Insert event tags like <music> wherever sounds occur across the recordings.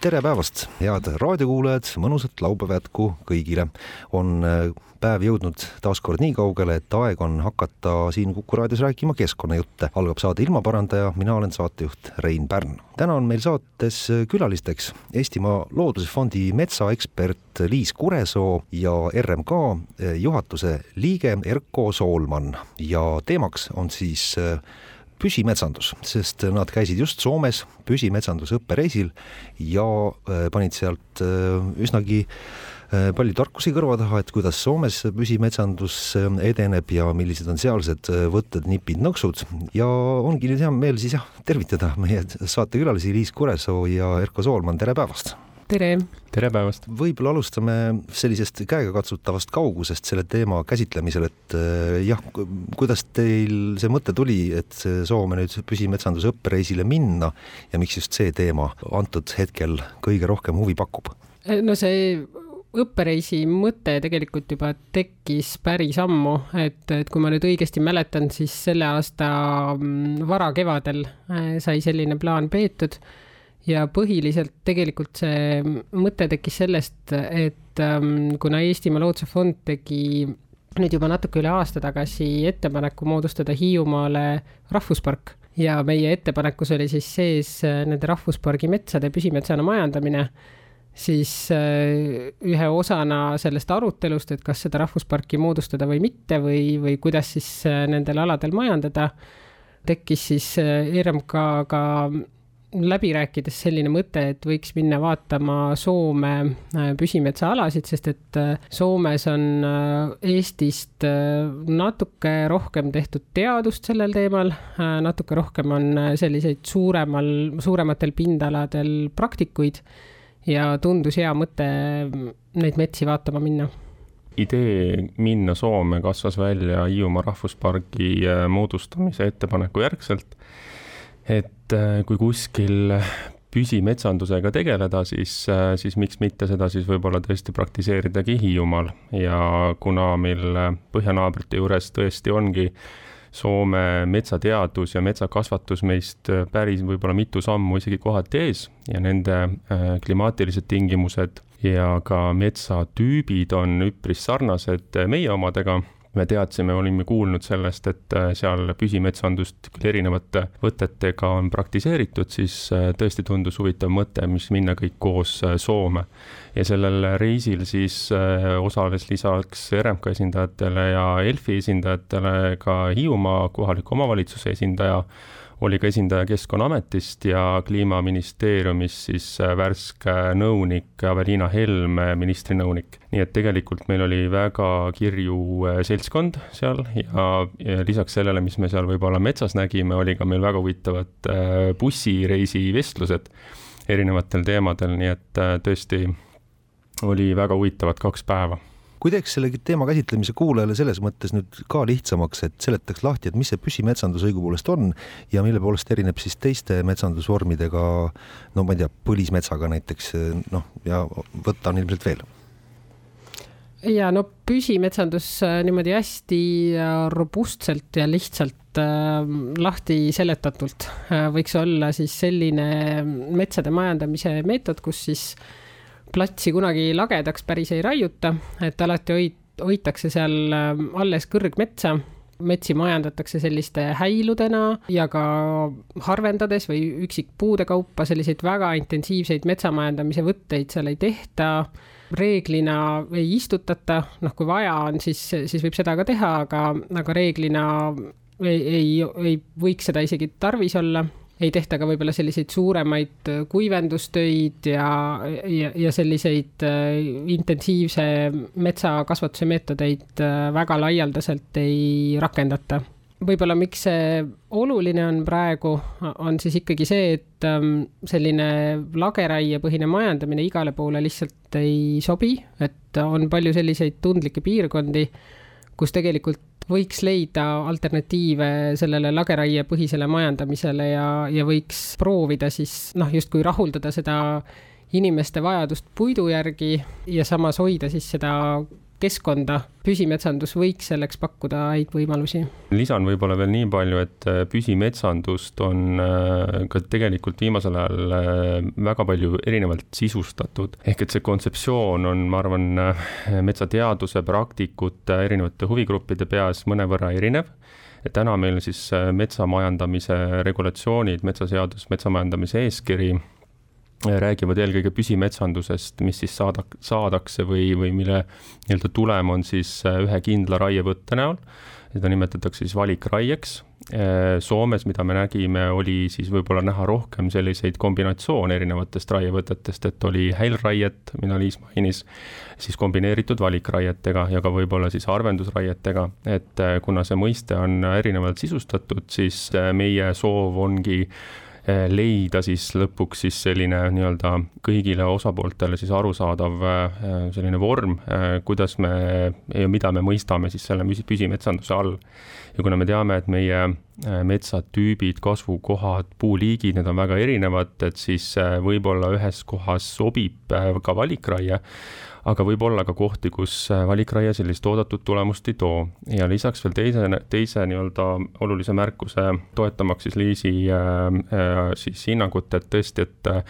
tere päevast, head raadiokuulajad, mõnusat laupäeva jätku kõigile. on äh, päev jõudnud taas kord nii kaugele, et aeg on hakata siin Kuku raadios rääkima keskkonnajutte. algab saade Ilmaparandaja, mina olen saatejuht Rein Pärn. täna on meil saates külalisteks Eestimaa Looduse Fondi metsaekspert Liis Kuresoo ja RMK juhatuse liige Erko Soolman ja teemaks on siis äh, püsimetsandus, sest nad käisid just Soomes püsimetsanduse õppereisil ja äh, panid sealt äh, üsnagi äh, palju tarkusi kõrva taha, et kuidas Soomes püsimetsandus edeneb ja millised on sealsed võtted, nipid, nõksud ja ongi nüüd hea meel siis jah, tervitada meie saatekülalisi Liis Kuresoo ja Erko Soolman, tere päevast! Tere! tere päevast! võib-olla alustame sellisest käegakatsutavast kaugusest selle teema käsitlemisel, et äh, jah, kuidas teil see mõte tuli, et Soome nüüd püsimetsanduse õppereisile minna ja miks just see teema antud hetkel kõige rohkem huvi pakub? no see õppereisi mõte tegelikult juba tekkis päris ammu, et, et kui ma nüüd õigesti mäletan, siis selle aasta mm, varakevadel äh, sai selline plaan peetud ja põhiliselt tegelikult see mõte tekkis sellest, et ähm, kuna Eestimaa Looduse Fond tegi nüüd juba natuke üle aasta tagasi ettepaneku moodustada Hiiumaale rahvuspark ja meie ettepanekus oli siis sees äh, nende rahvuspargi metsade püsimetsana majandamine, siis äh, ühe osana sellest arutelust, et kas seda rahvusparki moodustada või mitte või, või kuidas siis äh, nendel aladel majandada, tekkis siis RMK-ga läbi rääkides selline mõte, et võiks minna vaatama Soome äh, püsimetsaalasid, sest et äh, Soomes on äh, Eestist natuke rohkem tehtud teadust sellel teemal, natuke rohkem on selliseid suuremal, suurematel pindaladel praktikuid ja tundus hea mõte neid metsi vaatama minna. Idee minna Soome kasvas välja Hiiumaa rahvuspargi moodustamise ettepaneku järgselt et äh, kui kuskil püsimetsandusega tegeleda, siis, äh, siis miks mitte seda siis võib-olla tõesti praktiseeridagi Hiiumaal. Ja kuna meil põhjanaabrite juures tõesti ongi Soome metsateadus ja metsakasvatus meist päris võib-olla mitu sammu isegi kohati ees ja nende äh, klimaatilised tingimused ja ka metsatüübid on üpris sarnased meie omadega me teadsime, olime kuulnud sellest, et äh, seal püsimetsandust küll erinevate võtetega on praktiseeritud, siis äh, tõesti tundus huvitav mõte, mis minna kõik koos äh, Soome. ja sellel reisil siis osales lisaks RMK esindajatele ja ELFi esindajatele ka Hiiumaa kohaliku omavalitsuse esindaja oli ka esindaja Keskkonnaametist ja Kliimaministeeriumis siis äh, värske nõunik Aveliina Helm, ministri nõunik. nii et tegelikult meil oli väga kirju äh, seltskond seal ja, ja lisaks sellele, mis me seal võib-olla metsas nägime, oli ka meil väga huvitavad äh, bussireisi vestlused erinevatel teemadel, nii et tõesti oli väga huvitavad kaks päeva kui teeks selle teema käsitlemise kuulajale selles mõttes nüüd ka lihtsamaks, et seletaks lahti, et mis see püsimetsandus õigupoolest on ja mille poolest erineb siis teiste metsandusvormidega, no ma ei tea, põlismetsaga näiteks, noh, ja võtta on ilmselt veel. Ja no püsimetsandus äh, niimoodi hästi robustselt ja lihtsalt äh, lahti seletatult äh, võiks olla siis selline metsade majandamise meetod, kus siis äh, platsi kunagi lagedaks päris ei raiuta, et alati hoid-, hoitakse seal ähm, alles kõrgmetsa metsi majandatakse selliste häiludena ja ka harvendades või üksikpuude kaupa selliseid väga intensiivseid metsamajandamise võtteid seal ei tehta. reeglina ei istutata, noh, kui vaja on, siis, siis võib seda ka teha, aga, aga reeglina ei, ei, ei võiks seda isegi tarvis olla ei tehta ka võib-olla selliseid suuremaid äh, kuivendustöid ja, ja, ja selliseid äh, intensiivse metsakasvatuse meetodeid äh, väga laialdaselt ei rakendata. Võib-olla miks see oluline on praegu, on siis ikkagi see, et ähm, selline lageraiepõhine majandamine igale poole lihtsalt ei sobi, et on palju selliseid tundlikke piirkondi, kus tegelikult võiks leida alternatiive sellele lageraiepõhisele majandamisele ja, ja võiks proovida siis noh, justkui rahuldada seda inimeste vajadust puidu järgi ja samas hoida siis seda keskkonda, püsimetsandus võiks selleks pakkuda häid võimalusi. lisan võib-olla veel nii palju, et äh, püsimetsandust on äh, ka tegelikult viimasel ajal äh, väga palju erinevalt sisustatud, ehk et see kontseptsioon on, ma arvan, metsateaduse praktikute, erinevate huvigruppide peas mõnevõrra erinev. Et täna meil siis metsamajandamise regulatsioonid, metsaseadus, metsamajandamise eeskiri räägivad eelkõige püsimetsandusest, mis siis saada, saadakse või, või mille nii-öelda tulem on siis äh, ühe kindla raievõtte näol. seda nimetatakse siis valikraieks. Äh, Soomes, mida me nägime, oli siis võib-olla näha rohkem selliseid kombinatsioone erinevatest raievõtetest, et oli häilraiet, mida Liis mainis, siis kombineeritud valikraietega ja ka võib-olla siis harvendusraietega, et äh, kuna see mõiste on erinevalt sisustatud, siis meie soov ongi leida siis lõpuks siis selline nii-öelda kõigile osapooltele siis arusaadav eh, selline vorm, eh, kuidas me ja mida me mõistame siis selle püsimetsanduse all. ja kuna me teame, et meie metsatüübid, kasvukohad, puuliigid, need on väga erinevad, et siis võib-olla ühes kohas sobib ka valikraie aga võib olla ka kohti, kus äh, valikraie sellist oodatud tulemust ei too. ja lisaks veel teise, teise nii-öelda olulise märkuse, toetamaks siis Liisi äh, äh, siis hinnangut, et tõesti, et äh,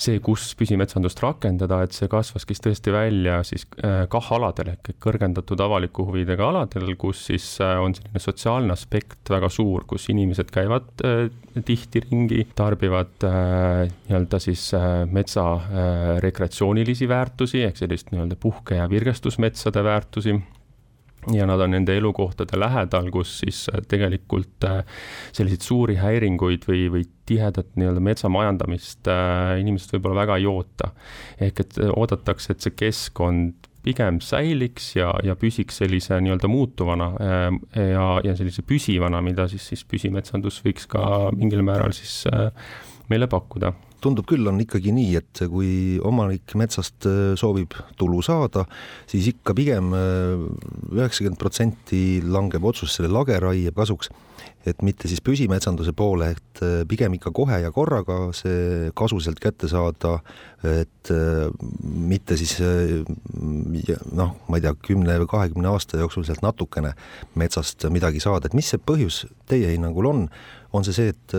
see, kus püsimetsandust rakendada, et see kasvaski tõesti välja siis äh, KAH-aladel ehk kõrgendatud avaliku huvidega aladel, kus siis äh, on selline sotsiaalne aspekt väga suur, kus inimesed käivad äh, tihti ringi, tarbivad nii-öelda siis metsa rekreatsioonilisi väärtusi ehk sellist nii-öelda puhke- ja virgestusmetsade väärtusi ja nad on nende elukohtade lähedal, kus siis äh, tegelikult äh, selliseid suuri häiringuid või, või tihedat nii-öelda metsamajandamist äh, inimesed võib-olla väga ei oota. ehk et oodatakse, et see keskkond pigem säiliks ja, ja püsiks sellise nii-öelda muutuvana ja, ja sellise püsivana, mida siis, siis püsimetsandus võiks ka mingil määral siis meile pakkuda. Tundub küll, on ikkagi nii, et kui omanik metsast äh, soovib tulu saada, siis ikka pigem äh, üheksakümmend protsenti langeb otsus selle lageraie kasuks et mitte siis püsimetsanduse poole, et äh, pigem ikka kohe ja korraga see kasu sealt kätte saada, et mitte siis noh, ma ei tea, kümne või kahekümne aasta jooksul sealt natukene metsast midagi saada, et mis see põhjus teie hinnangul on, on see see, et,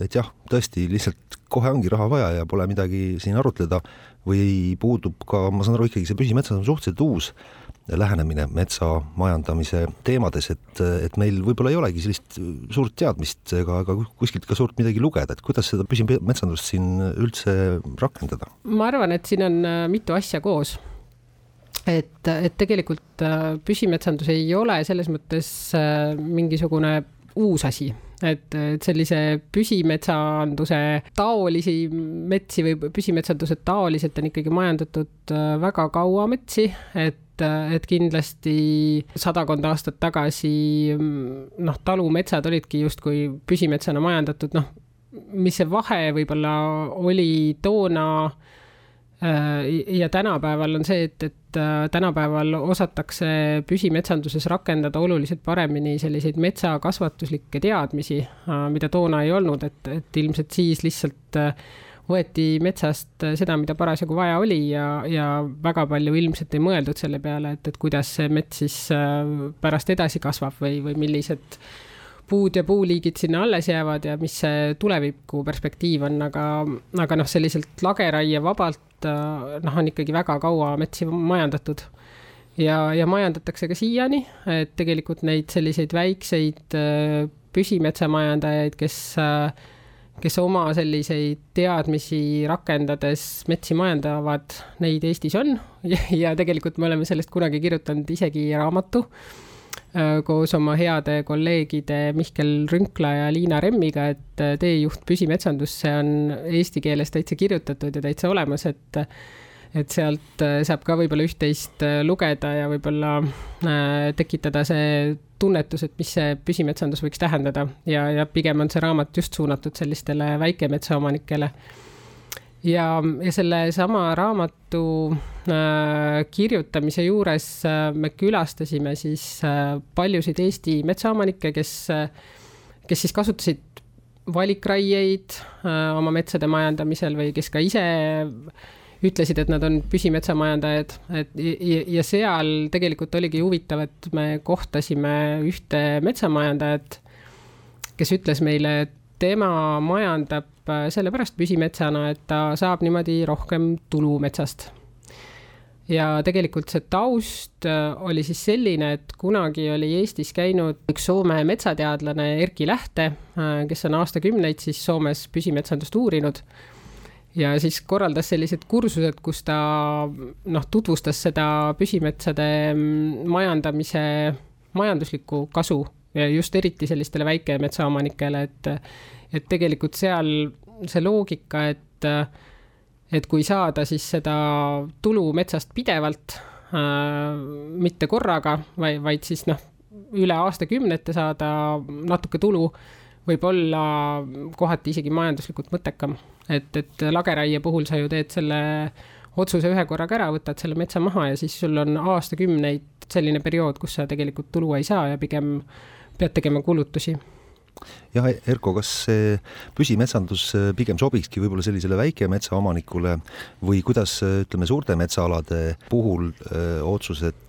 et jah, tõesti lihtsalt kohe ongi raha vaja ja pole midagi siin arutleda või puudub ka, ma saan aru, ikkagi see püsimetsas on suhteliselt uus lähenemine metsa majandamise teemades, et, et meil võib-olla ei olegi sellist suurt teadmist ega, ega kuskilt ka suurt midagi lugeda, et kuidas seda püsimetsandust siin üldse rakendada? ma arvan, et siin on äh, mitu asja koos. Et, et tegelikult äh, püsimetsandus ei ole selles mõttes äh, mingisugune uus asi, et, et sellise püsimetsanduse taolisi metsi või püsimetsanduse taoliselt on ikkagi majandatud väga kaua metsi, et et kindlasti sadakond aastat tagasi mm, noh, talumetsad olidki justkui püsimetsana majandatud, noh, mis see vahe võib-olla oli toona äh, ja tänapäeval on see, et, et et äh, tänapäeval osatakse püsimetsanduses rakendada oluliselt paremini selliseid metsakasvatuslikke teadmisi, äh, mida toona ei olnud, et, et ilmselt siis lihtsalt äh, võeti metsast seda, mida parasjagu vaja oli ja, ja väga palju ilmselt ei mõeldud selle peale, et, et kuidas see mets siis pärast edasi kasvab või, või millised puud ja puuliigid sinna alles jäävad ja mis see tuleviku perspektiiv on, aga, aga noh, selliselt lageraie vabalt noh, on ikkagi väga kaua metsi majandatud. ja, ja majandatakse ka siiani, et tegelikult neid selliseid väikseid püsimetsamajandajaid, kes äh, kes oma selliseid teadmisi rakendades metsi majandavad, neid Eestis on. Ja, tegelikult me oleme sellest kunagi kirjutanud isegi raamatu Äh, koos oma heade kolleegide Mihkel Rünkla ja Liina Remmiga, et äh, teejuht püsimetsandus, see on eesti keeles täitsa kirjutatud ja täitsa olemas, et et sealt äh, saab ka võib-olla üht-teist lugeda ja võib-olla tekitada see tunnetus, et mis see püsimetsandus võiks tähendada ja, ja pigem on see raamat just suunatud sellistele väikemetsaomanikele. ja, ja sellesama raamatu äh, kirjutamise juures äh, me külastasime siis äh, paljusid Eesti metsaomanikke, kes äh,, kes siis kasutasid valikraieid äh, oma metsade majandamisel või kes ka ise ütlesid, et nad on püsimetsamajandajad, et ja, ja seal tegelikult oligi huvitav, et me kohtasime ühte metsamajandajat, kes ütles meile, et tema majandab äh, sellepärast püsimetsana, et ta saab niimoodi rohkem tulu metsast. ja tegelikult see taust äh, oli siis selline, et kunagi oli Eestis käinud üks Soome metsateadlane Erki Lähte, äh, kes on aastakümneid siis Soomes püsimetsandust uurinud ja siis korraldas sellised kursused, kus ta noh, tutvustas seda püsimetsade majandamise majanduslikku kasu ja just eriti sellistele väikemetsaomanikele, et, et tegelikult seal see loogika, et, et kui saada siis seda tulu metsast pidevalt äh,, mitte korraga, vaid, vaid siis noh, üle aastakümnete saada natuke tulu võib olla kohati isegi majanduslikult mõttekam. Et, et lageraie puhul sa ju teed selle otsuse ühe korraga ära, võtad selle metsa maha ja siis sul on aastakümneid selline periood, kus sa tegelikult tulu ei saa ja pigem pead tegema kulutusi jah, Erko, kas see püsimetsandus pigem sobikski võib-olla sellisele väikemetsaomanikule või kuidas ütleme, suurte metsaalade puhul öö, otsused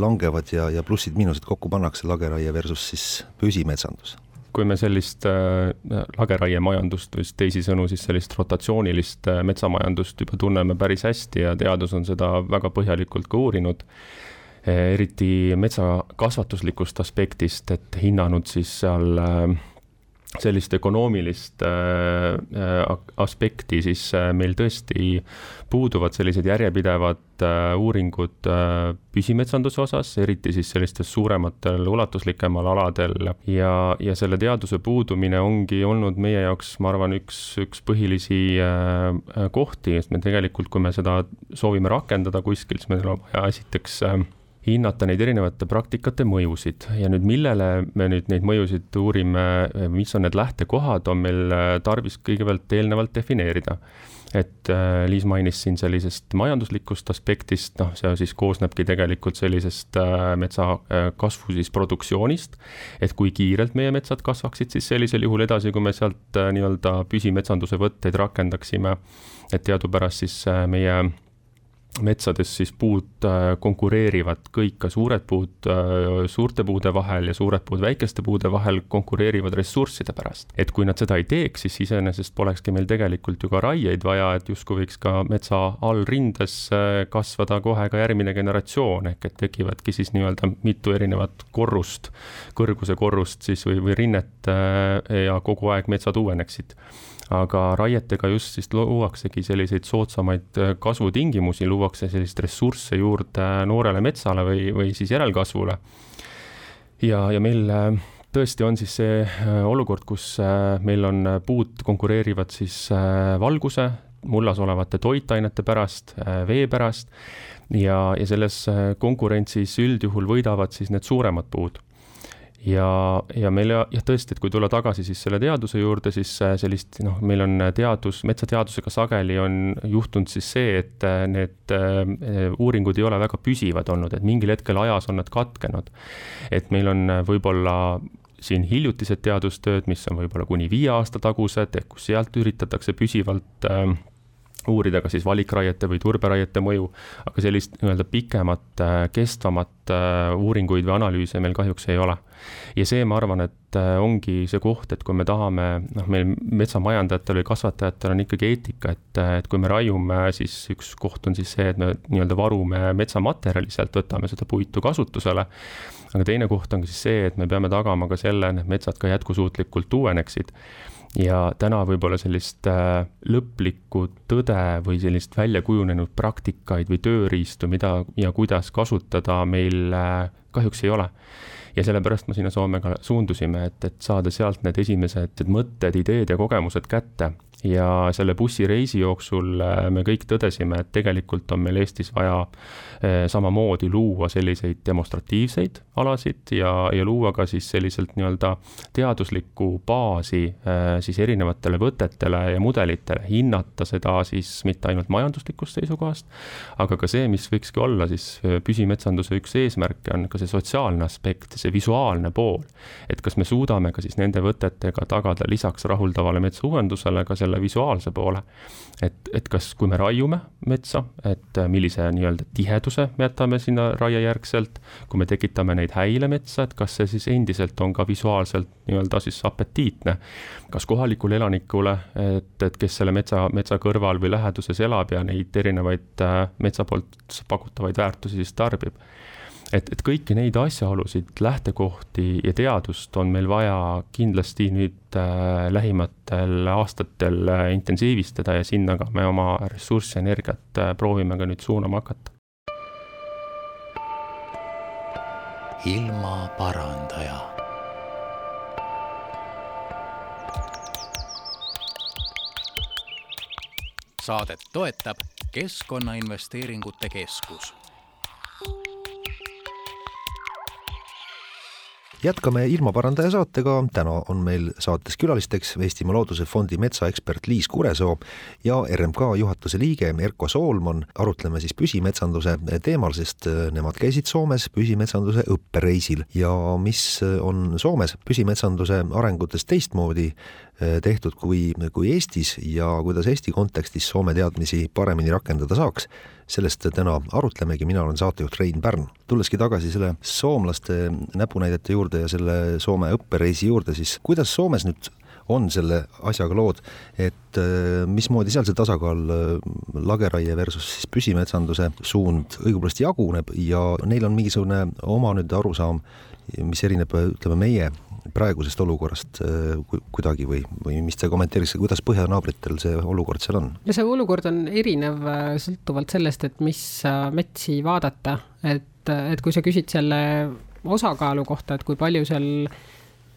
langevad ja, ja plussid-miinused kokku pannakse, lageraie versus siis püsimetsandus? Kui me sellist äh, lageraiemajandust või teisisõnu siis sellist rotatsioonilist äh, metsamajandust juba tunneme päris hästi ja teadus on seda väga põhjalikult ka uurinud, äh, eriti metsa kasvatuslikust aspektist, et hinnanud siis seal äh, sellist ökonoomilist äh, äh, aspekti, siis äh, meil tõesti puuduvad sellised järjepidevad uuringud püsimetsanduse osas, eriti siis sellistel suurematel, ulatuslikemal aladel. Ja, ja selle teaduse puudumine ongi olnud meie jaoks, ma arvan, üks, üks põhilisi kohti, sest me tegelikult, kui me seda soovime rakendada kuskil, siis meil on vaja esiteks äh, hinnata neid erinevate praktikate mõjusid ja nüüd millele me nüüd neid mõjusid uurime, mis on need lähtekohad, on meil äh, tarvis kõigepealt eelnevalt defineerida. et äh, Liis mainis siin sellisest majanduslikust aspektist, noh, see siis koosnebki tegelikult sellisest äh, metsa kasvu siis produktsioonist, et kui kiirelt meie metsad kasvaksid siis sellisel juhul edasi, kui me sealt nii-öelda püsimetsanduse võtteid rakendaksime, et teadupärast siis meie metsades siis puud äh, konkureerivad kõik, ka suured puud äh, suurte puude vahel ja suured puud väikeste puude vahel konkureerivad ressursside pärast. et kui nad seda ei teeks, siis iseenesest polekski meil tegelikult ju ka raieid vaja, et justkui võiks ka metsa allrindes äh, kasvada kohe ka järgmine generatsioon, ehk et tekivadki siis nii-öelda mitu erinevat korrust, kõrguse korrust siis või, või rinnet ja kogu aeg metsad uueneksid aga raietega just siis luuaksegi selliseid soodsamaid äh, kasvutingimusi, luuakse sellist ressursse juurde noorele metsale või, või siis järelkasvule. ja, ja meil äh, tõesti on siis see äh, olukord, kus meil on puud konkureerivad siis valguse, mullas olevate toitainete pärast, vee pärast ja, ja selles konkurentsis üldjuhul võidavad siis need suuremad puud ja, ja meil jah, tõesti, et kui tulla tagasi siis selle teaduse juurde, siis äh, sellist noh, meil on teadus, metsateadusega sageli on juhtunud siis see, et äh, need äh, uuringud ei ole väga püsivad olnud, et mingil hetkel ajas on nad katkenud. et meil on võib-olla siin hiljutised teadustööd, mis on võib-olla kuni viie aasta tagused, ehk kus sealt üritatakse püsivalt äh, uurida ka siis valikraiete või turberaiete mõju, aga sellist nii-öelda pikemat, äh, kestvamat äh, uuringuid või analüüse meil kahjuks ei ole. Ja see, ma arvan, et äh, ongi see koht, et kui me tahame, noh, meil metsamajandajatel või kasvatajatel on ikkagi eetika, et, et kui me raiume, siis üks koht on siis see, et me nii-öelda varume metsamaterjali, sealt võtame seda puitu kasutusele, aga teine koht on siis see, et me peame tagama ka selle, et need metsad ka jätkusuutlikult uueneksid ja täna võib-olla sellist äh, lõplikku tõde või sellist välja kujunenud praktikaid või tööriistu, mida ja kuidas kasutada, meil äh, kahjuks ei ole. Ja sellepärast me sinna Soomega suundusime, et, et saada sealt need esimesed mõtted, ideed ja kogemused kätte. Ja selle bussireisi jooksul me kõik tõdesime, et tegelikult on meil Eestis vaja samamoodi luua selliseid demonstratiivseid alasid ja, ja luua ka siis selliselt nii-öelda teaduslikku baasi siis erinevatele võtetele ja mudelitele, hinnata seda siis mitte ainult majanduslikust seisukohast, aga ka see, mis võikski olla siis püsimetsanduse üks eesmärke, on ka see sotsiaalne aspekt, see visuaalne pool. et kas me suudame ka siis nende võtetega tagada lisaks rahuldavale metsauuendusele ka selle visuaalse poole. et, et kas, kui me raiume metsa, et äh, millise nii-öelda tiheduse me jätame sinna raiejärgselt, kui me tekitame neid häilemetsa, et kas see siis endiselt on ka visuaalselt nii-öelda siis apetiitne. kas kohalikule elanikule, et, et kes selle metsa, metsa kõrval või läheduses elab ja neid erinevaid äh, metsa poolt pakutavaid väärtusi siis tarbib et, et kõiki neid asjaolusid, lähtekohti ja teadust on meil vaja kindlasti nüüd äh, lähimatel aastatel äh, intensiivistada ja sinna ka me oma ressurssi, energiat äh, proovime ka nüüd suunama hakata. ilmaparandaja saadet toetab Keskkonnainvesteeringute Keskus jätkame ilmaparandaja saatega, täna on meil saates külalisteks Eestimaa Looduse Fondi metsaekspert Liis Kuresoo ja RMK juhatuse liige Erko Soolman. arutleme siis püsimetsanduse teemal, sest nemad käisid Soomes püsimetsanduse õppereisil. Ja mis on Soomes püsimetsanduse arengutes teistmoodi tehtud kui, kui Eestis ja kuidas Eesti kontekstis Soome teadmisi paremini rakendada saaks sellest täna arutlemegi, mina olen saatejuht Rein Pärn. tulleski tagasi selle soomlaste näpunäidete juurde ja selle Soome õppereisi juurde, siis kuidas Soomes nüüd on selle asjaga lood, et äh, mismoodi seal see tasakaal äh, lageraie versus siis püsimetsanduse suund õigupoolest jaguneb ja neil on mingisugune oma nüüd arusaam, mis erineb, ütleme, meie praegusest olukorrast äh, kuidagi või, või mis te kommenteeriksite, kuidas põhjanaabritel see olukord seal on? no see olukord on erinev äh, sõltuvalt sellest, et mis äh, metsi vaadata, et, et kui sa küsid selle osakaalu kohta, et kui palju seal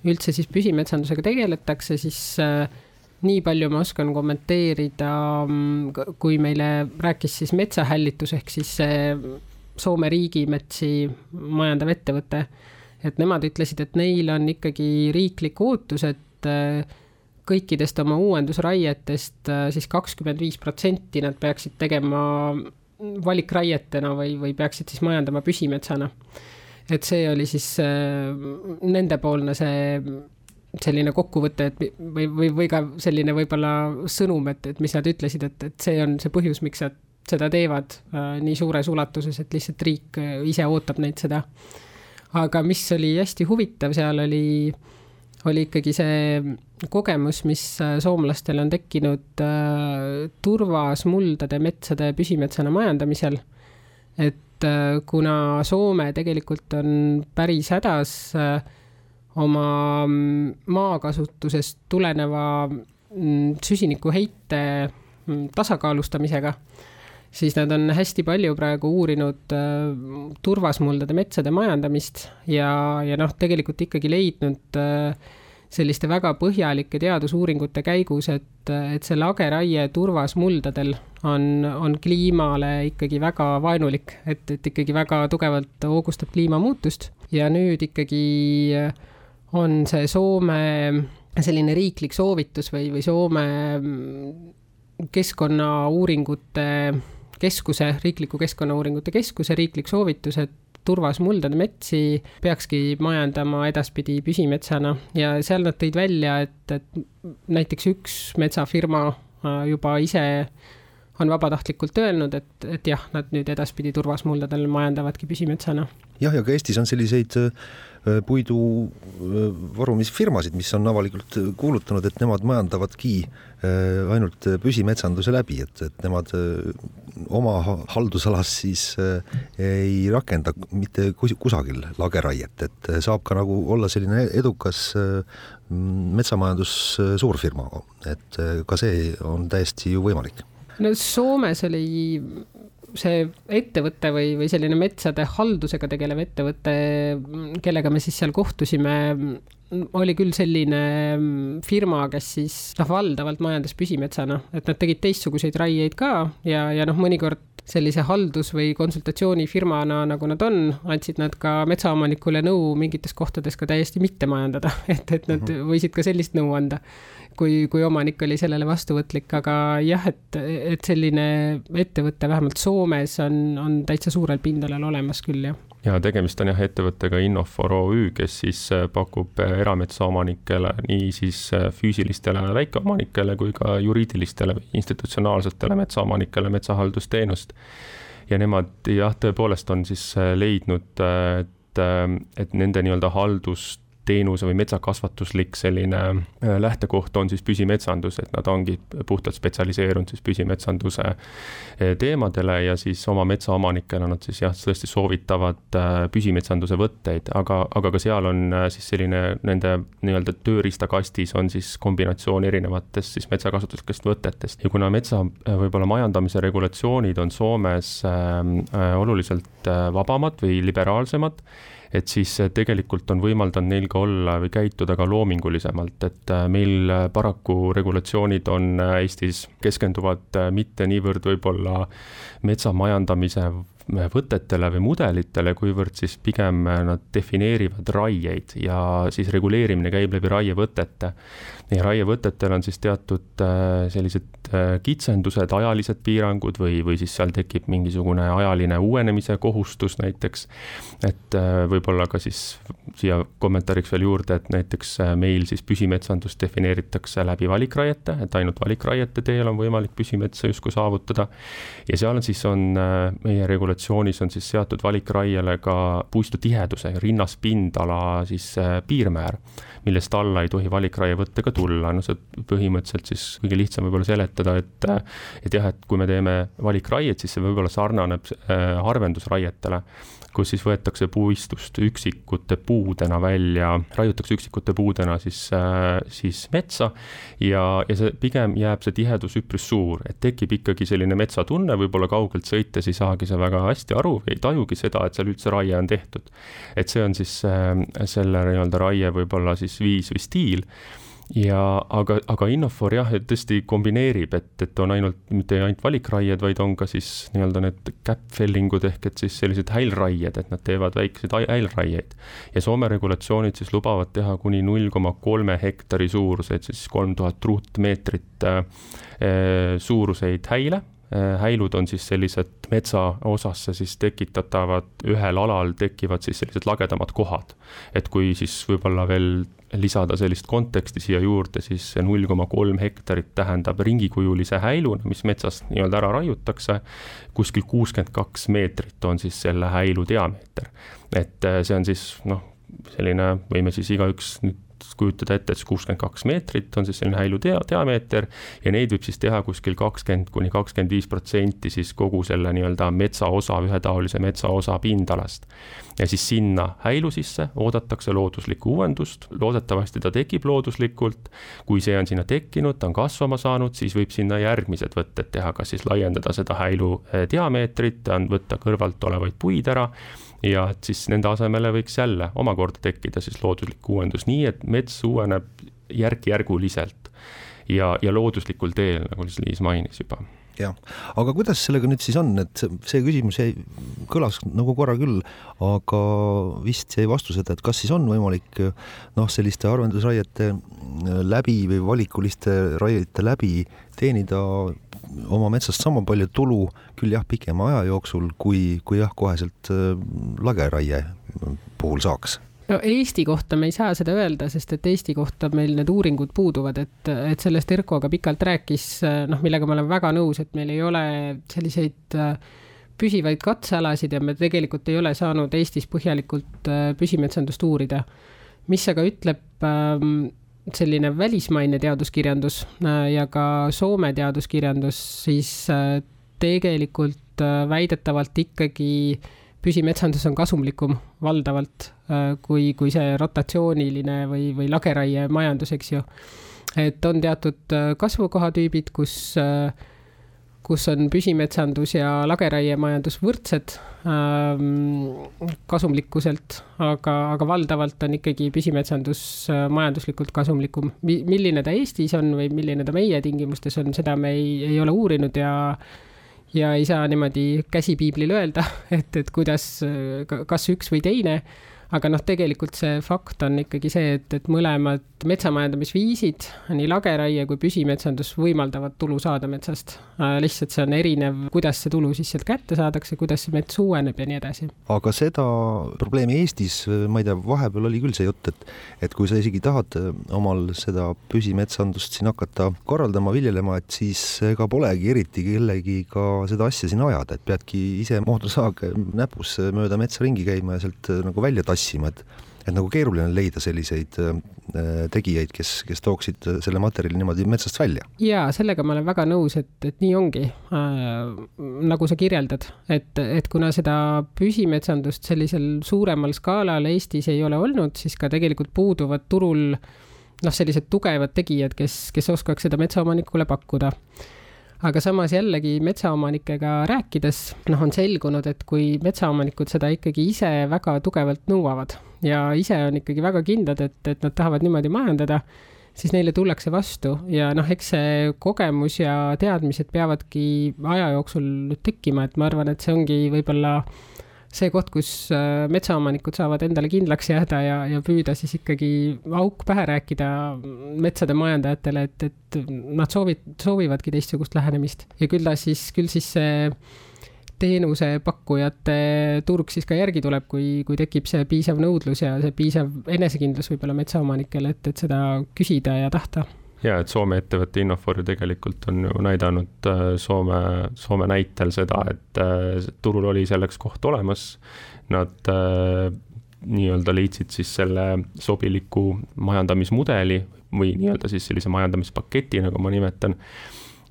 üldse siis püsimetsandusega tegeletakse, siis nii palju ma oskan kommenteerida, mm, kui meile rääkis siis metsahällitus ehk siis see Soome riigimetsi majandav ettevõte et nemad ütlesid, et neil on ikkagi riiklik ootus, et äh, kõikidest oma uuendusraietest äh, siis kakskümmend viis protsenti nad peaksid tegema valikraietena või, või peaksid siis majandama püsimetsana. et see oli siis äh, nendepoolne see selline kokkuvõte, et või, või, või ka selline võib-olla sõnum, et, et mis nad ütlesid, et, et see on see põhjus, miks nad seda teevad nii suures ulatuses, et lihtsalt riik ise ootab neid seda aga mis oli hästi huvitav seal oli, oli ikkagi see kogemus, mis äh, soomlastel on tekkinud äh, turvas muldade metsade püsimetsana majandamisel. et äh, kuna Soome tegelikult on päris hädas äh, oma mm, maakasutusest tuleneva mm, süsinikuheite mm, tasakaalustamisega siis nad on hästi palju praegu uurinud äh, turvasmuldade metsade majandamist ja, ja noh, tegelikult ikkagi leidnud äh, selliste väga põhjalike teadusuuringute käigus, et, et see lageraie turvasmuldadel on, on kliimale ikkagi väga vaenulik, et, et ikkagi väga tugevalt hoogustab kliimamuutust. Ja nüüd ikkagi on see Soome selline riiklik soovitus või, või Soome keskkonnauuringute keskuse, Riikliku Keskkonnauuringute Keskuse riiklik soovitus, et turvas muldade metsi peakski majandama edaspidi püsimetsana. Ja seal nad tõid välja, et, et näiteks üks metsafirma äh, juba ise on vabatahtlikult öelnud, et, et jah, nad nüüd edaspidi turvasmuldadel majandavadki püsimetsana. jah, ja ka Eestis on selliseid äh, puidu äh, varumisfirmasid, mis on avalikult kuulutanud, et nemad majandavadki äh, ainult püsimetsanduse läbi, et, et nemad oma haldusalas siis ei rakenda mitte kusagil lageraiet, et saab ka nagu olla selline edukas metsamajandus suurfirma, et ka see on täiesti ju võimalik no Soomes oli see ettevõte või, või selline metsade haldusega tegelev ettevõte, kellega me siis seal kohtusime, oli küll selline firma, kes siis noh, valdavalt majandas püsimetsana, et nad tegid teistsuguseid raieid ka ja, ja noh, mõnikord sellise haldus- või konsultatsioonifirmana, nagu nad on, andsid nad ka metsaomanikule nõu mingites kohtades ka täiesti mitte majandada, <laughs> et, et nad mhm. võisid ka sellist nõu anda kui, kui omanik oli sellele vastuvõtlik, aga jah, et, et selline ettevõte vähemalt Soomes on, on täitsa suurel pindalal olemas küll, jah. Ja tegemist on jah ettevõttega Innofor OÜ, kes siis äh, pakub äh, erametsaomanikele, nii siis äh, füüsilistele väikeomanikele kui ka juriidilistele institutsionaalsetele metsaomanikele metsahaldusteenust. ja nemad jah, tõepoolest on siis leidnud, et, et nende nii-öelda haldust teenuse või metsakasvatuslik selline äh, lähtekoht on siis püsimetsandus, et nad ongi puhtalt spetsialiseerunud siis püsimetsanduse äh, teemadele ja siis oma metsaomanikele nad siis jah, tõesti soovitavad äh, püsimetsanduse võtteid, aga, aga ka seal on siis selline nende nii-öelda tööriistakastis on siis kombinatsioon erinevatest siis metsakasutuslikest võtetest. Ja kuna metsa võib-olla majandamise regulatsioonid on Soomes äh, oluliselt vabamad või liberaalsemad, et siis äh, tegelikult on võimaldanud neil ka olla või käituda ka loomingulisemalt, et äh, meil äh, paraku regulatsioonid on Eestis, keskenduvad mitte niivõrd võib-olla metsamajandamise võtetele või mudelitele, kuivõrd siis pigem nad defineerivad raieid ja siis reguleerimine käib läbi raievõtete. ja raievõtetel on siis teatud sellised kitsendused, ajalised piirangud või, või siis seal tekib mingisugune ajaline uuenemise kohustus näiteks. et äh, võib-olla ka siis siia kommentaariks veel juurde, et näiteks meil siis püsimetsandust defineeritakse läbi valikraiete, et ainult valikraiete teel on võimalik püsimetsa justkui saavutada. ja seal on siis on meie regulatsioon regulatsioonis on siis seatud valikraiele ka puistu tiheduse ja rinnaspindala siis äh, piirmäär, millest alla ei tohi valikraievõttega tulla, no see põhimõtteliselt siis kõige lihtsam võib-olla seletada, et et jah, et kui me teeme valikraiet, siis see võib-olla sarnaneb äh, harvendusraietele kus siis võetakse puistust üksikute puudena välja, raiutakse üksikute puudena siis, äh, siis metsa ja, ja see pigem jääb see tihedus üpris suur, et tekib ikkagi selline metsatunne, võib-olla kaugelt sõites ei saagi sa väga hästi aru, ei tajugi seda, et seal üldse raie on tehtud. et see on siis äh, selle nii-öelda raie võib-olla siis viis või stiil ja aga, aga Innofor jah, et tõesti kombineerib, et, et on ainult, mitte ainult valikraied, vaid on ka siis nii-öelda need gap-filling ud ehk et siis sellised häilraied, et nad teevad väikseid häilraieid. ja Soome regulatsioonid siis lubavad teha kuni null koma kolme hektari suuruseid, siis kolm tuhat ruutmeetrit äh, suuruseid häile äh, häilud on siis sellised metsaosasse siis tekitatavad, ühel alal tekivad siis sellised lagedamad kohad. et kui siis võib-olla veel lisada sellist konteksti siia juurde, siis see null koma kolm hektarit tähendab ringikujulise häiluna, mis metsast nii-öelda ära raiutakse, kuskil kuuskümmend kaks meetrit on siis selle häilu diameeter. et äh, see on siis noh, selline, võime siis igaüks nüüd kujutada ette, et siis kuuskümmend kaks meetrit on siis selline häilu dia-, diameeter ja neid võib siis teha kuskil kakskümmend kuni kakskümmend viis protsenti siis kogu selle nii-öelda metsaosa, ühetaolise metsaosa pindalast ja siis sinna häilu sisse oodatakse looduslikku uuendust, loodetavasti ta tekib looduslikult. kui see on sinna tekkinud, ta on kasvama saanud, siis võib sinna järgmised võtted teha, kas siis laiendada seda häilu eh, diameetrit, võtta kõrvalt olevaid puid ära ja et siis nende asemele võiks jälle omakorda tekkida siis looduslik uuendus, nii et mets uueneb järk-järguliselt. Ja, ja looduslikul teel, nagu Liis mainis juba. Jah, aga kuidas sellega nüüd siis on, et see küsimus jäi, kõlas nagu korra küll, aga vist jäi vastuseta, et kas siis on võimalik noh, selliste harvendusraiete läbi või valikuliste raiete läbi teenida oma metsast sama palju tulu, küll jah, pikema aja jooksul, kui, kui jah, koheselt äh, lageraie puhul saaks no Eesti kohta me ei saa seda öelda, sest et Eesti kohta meil need uuringud puuduvad, et, et sellest Erko ka pikalt rääkis, noh, millega ma olen väga nõus, et meil ei ole selliseid äh, püsivaid katsealasid ja me tegelikult ei ole saanud Eestis põhjalikult äh, püsimetsandust uurida. mis aga ütleb ähm, selline välismaine teaduskirjandus äh, ja ka Soome teaduskirjandus, siis tegelikult väidetavalt ikkagi äh, püsimetsandus on kasumlikum valdavalt äh, kui, kui see rotatsiooniline või, või lageraie majandus, eks ju. et on teatud äh, kasvukohatüübid, kus äh, kus on püsimetsandus ja lageraiemajandus võrdsed ähm, kasumlikkuselt, aga, aga valdavalt on ikkagi püsimetsandus äh, majanduslikult kasumlikum. milline ta Eestis on või milline ta meie tingimustes on, seda me ei, ei ole uurinud ja ja ei saa niimoodi käsi piiblil öelda, <laughs> et, et kuidas, kas üks või teine aga noh, tegelikult see fakt on ikkagi see, et, et mõlemad metsamajandamisviisid, nii lageraie kui püsimetsandus võimaldavad tulu saada metsast äh,. lihtsalt see on erinev, kuidas see tulu siis sealt kätte saadakse, kuidas see mets uueneb ja nii edasi. aga seda probleemi Eestis, ma ei tea, vahepeal oli küll see jutt, et, et kui sa isegi tahad äh, omal seda püsimetsandust siin hakata korraldama, viljelema, et siis ega polegi eriti kellegiga seda asja siin ajada, et peadki ise mootorsaag näpus mööda metsa ringi käima ja sealt äh, nagu välja tassima tassima, et nagu keeruline on leida selliseid äh, tegijaid, kes, kes tooksid selle materjali niimoodi metsast välja. ja sellega ma olen väga nõus, et, et nii ongi äh,, nagu sa kirjeldad, et, et kuna seda püsimetsandust sellisel suuremal skaalal Eestis ei ole olnud, siis ka tegelikult puuduvad turul noh, sellised tugevad tegijad, kes, kes oskaks seda metsaomanikule pakkuda aga samas jällegi metsaomanikega rääkides, noh, on selgunud, et kui metsaomanikud seda ikkagi ise väga tugevalt nõuavad ja ise on ikkagi väga kindlad, et, et nad tahavad niimoodi majandada, siis neile tullakse vastu. Ja noh, eks see kogemus ja teadmised peavadki aja jooksul tekkima, et ma arvan, et see ongi võib-olla see koht, kus äh, metsaomanikud saavad endale kindlaks jääda ja, ja püüda siis ikkagi auk pähe rääkida metsade majandajatele, et, et nad soovid, soovivadki teistsugust lähenemist. Ja küll ta siis, küll siis see teenusepakkujate turg siis ka järgi tuleb, kui, kui tekib see piisav nõudlus ja see piisav enesekindlus võib-olla metsaomanikel, et, et seda küsida ja tahta ja et Soome ettevõte Innofor ju tegelikult on ju näidanud äh, Soome, Soome näitel seda, et äh, turul oli selleks koht olemas. Nad äh, nii-öelda leidsid siis selle sobiliku majandamismudeli või nii-öelda siis sellise majandamispaketi, nagu ma nimetan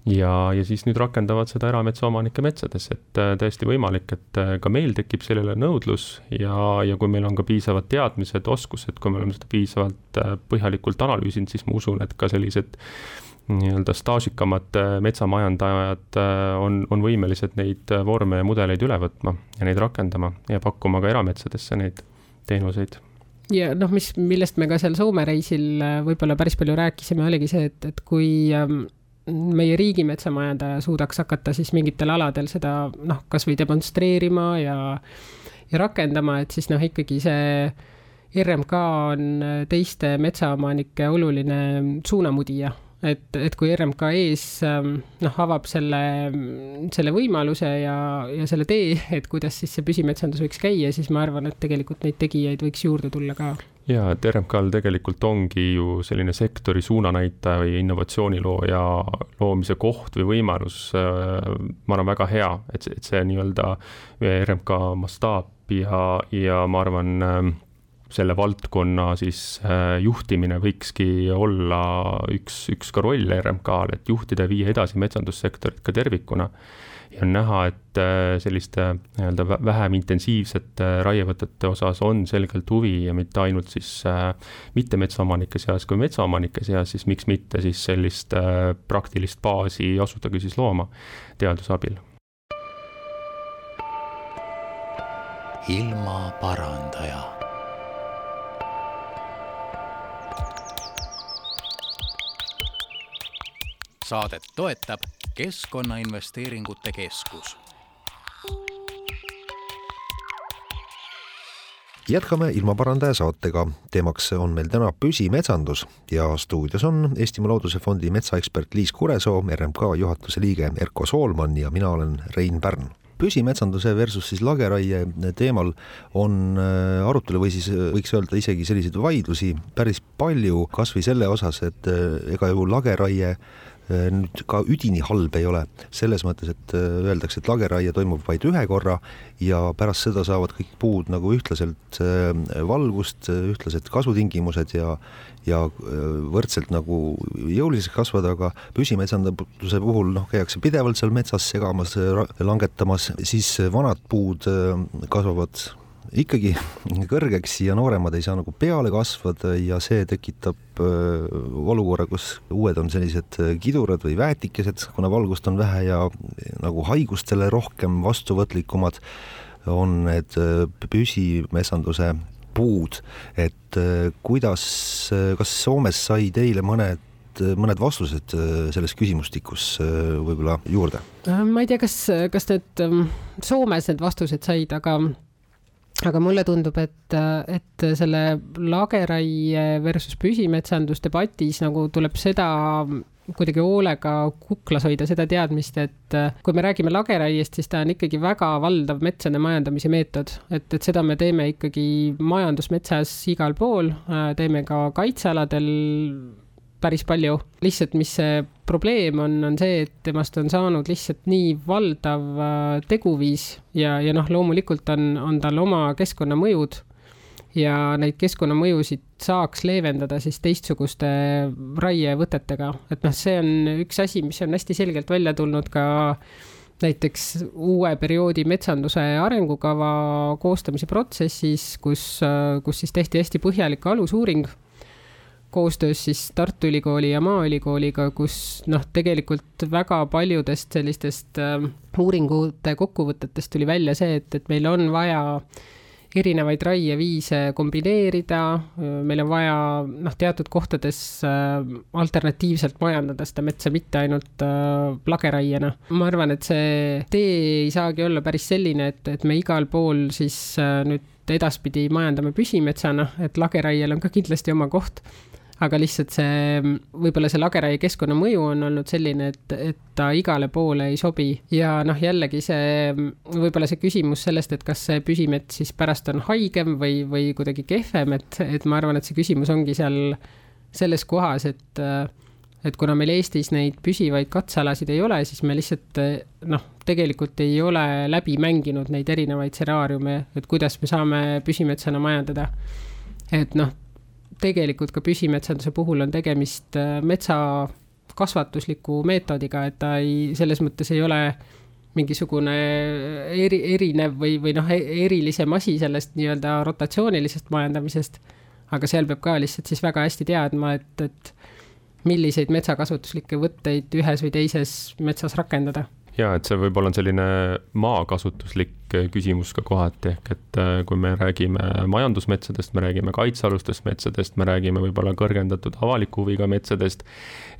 ja, ja siis nüüd rakendavad seda erametsaomanike metsades, et äh, täiesti võimalik, et äh, ka meil tekib sellele nõudlus ja, ja kui meil on ka piisavad teadmised, oskused, kui me oleme seda piisavalt äh, põhjalikult analüüsinud, siis ma usun, et ka sellised nii-öelda staažikamad metsamajandajad on, on võimelised neid vorme ja mudeleid üle võtma ja neid rakendama ja pakkuma ka erametsadesse neid teenuseid. Ja noh, mis, millest me ka seal Soome reisil võib-olla päris palju rääkisime, oligi see, et, et kui ähm, meie riigimetsamajandaja suudaks hakata siis mingitel aladel seda noh, kasvõi demonstreerima ja, ja rakendama, et siis noh, ikkagi see RMK on teiste metsaomanike oluline suunamudija et, et kui RMK ees ähm, noh, avab selle, selle võimaluse ja, ja selle tee, et kuidas siis see püsimetsandus võiks käia, siis ma arvan, et tegelikult neid tegijaid võiks juurde tulla ka. ja, et RMK-l tegelikult ongi ju selline sektori suunanäitaja või innovatsioonilooja loomise koht või võimalus, äh, ma arvan, väga hea, et see, et see nii-öelda RMK mastaap ja, ja ma arvan, ähm, selle valdkonna siis äh, juhtimine võikski olla üks, üks ka roll RMK-l, et juhtida ja viia edasi metsandussektorit ka tervikuna. ja on näha, et äh, selliste nii-öelda vähem intensiivsete raievõtete osas on selgelt huvi ja mitte ainult siis äh, mitte metsaomanike seas kui metsaomanike seas, siis miks mitte siis sellist praktilist baasi asutagi siis looma teaduse abil ilmaparandaja saadet toetab Keskkonnainvesteeringute Keskus. jätkame ilmaparandaja saatega. teemaks on meil täna püsimetsandus ja stuudios on Eestimaa Looduse Fondi metsaekspert Liis Kuresoo, RMK juhatuse liige Erko Soolman ja mina olen Rein Pärn püsimetsanduse versus siis lageraie teemal on äh, arutelu või siis äh, võiks öelda isegi selliseid vaidlusi päris palju, kas või selle osas, et äh, ega ju lageraie nüüd ka üdini halb ei ole, selles mõttes, et äh, öeldakse, et lageraie toimub vaid ühe korra ja pärast seda saavad kõik puud nagu ühtlaselt äh, valgust, ühtlased kasvutingimused ja ja võrdselt nagu jõuliseks kasvada, aga püsimetsanduse puhul noh, käiakse pidevalt seal metsas segamas, langetamas, siis vanad puud kasvavad ikkagi <laughs> kõrgeks ja nooremad ei saa nagu peale kasvada ja see tekitab äh, olukorra, kus uued on sellised kidurad või väetikesed, kuna valgust on vähe ja nagu haigustele rohkem vastuvõtlikumad on need püsimetsanduse puud, et kuidas, kas Soomes sai teile mõned mõned vastused selles küsimustikus võib-olla juurde? ma ei tea, kas, kas need ähm, Soomes need vastused said, aga aga mulle tundub, et, et selle lageraie versus püsimetsandus debatis nagu tuleb seda kuidagi hoolega kuklas hoida seda teadmist, et kui me räägime lageraiest, siis ta on ikkagi väga valdav metsade majandamise meetod, et, et seda me teeme ikkagi majandusmetsas igal pool, teeme ka kaitsealadel päris palju. lihtsalt, mis see probleem on, on see, et temast on saanud lihtsalt nii valdav äh, teguviis ja, ja noh, loomulikult on, on tal oma keskkonnamõjud ja neid keskkonnamõjusid saaks leevendada siis teistsuguste raievõtetega, et noh, see on üks asi, mis on hästi selgelt välja tulnud ka näiteks uue perioodi metsanduse arengukava koostamise protsessis, kus, äh, kus siis tehti hästi põhjalik alusuuring koostöös siis Tartu Ülikooli ja Maaülikooliga, kus noh, tegelikult väga paljudest sellistest äh, uuringute kokkuvõtetest tuli välja see, et, et meil on vaja erinevaid raieviise kombineerida, meil on vaja noh, teatud kohtades äh, alternatiivselt majandada seda metsa, mitte ainult äh, lageraiena. ma arvan, et see tee ei saagi olla päris selline, et, et me igal pool siis äh, nüüd edaspidi majandame püsimetsana, et lageraiel on ka kindlasti oma koht aga lihtsalt see, võib-olla see lageraie keskkonnamõju on olnud selline, et, et ta igale poole ei sobi ja noh, jällegi see, võib-olla see küsimus sellest, et kas see püsimets siis pärast on haigem või, või kuidagi kehvem, et, et ma arvan, et see küsimus ongi seal selles kohas, et et kuna meil Eestis neid püsivaid katsealasid ei ole, siis me lihtsalt noh, tegelikult ei ole läbi mänginud neid erinevaid stsenaariume, et kuidas me saame püsimetsana majandada. et noh, tegelikult ka püsimetsanduse puhul on tegemist äh, metsa kasvatusliku meetodiga, et ta ei, selles mõttes ei ole mingisugune eri, erinev või, või noh, e-, erilisem asi sellest nii-öelda rotatsioonilisest majandamisest. aga seal peab ka lihtsalt siis väga hästi teadma, et, et milliseid metsakasutuslikke võtteid ühes või teises metsas rakendada ja et see võib-olla on selline maakasutuslik küsimus ka kohati, ehk et äh, kui me räägime majandusmetsadest, me räägime kaitsealustest metsadest, me räägime võib-olla kõrgendatud avaliku huviga metsadest,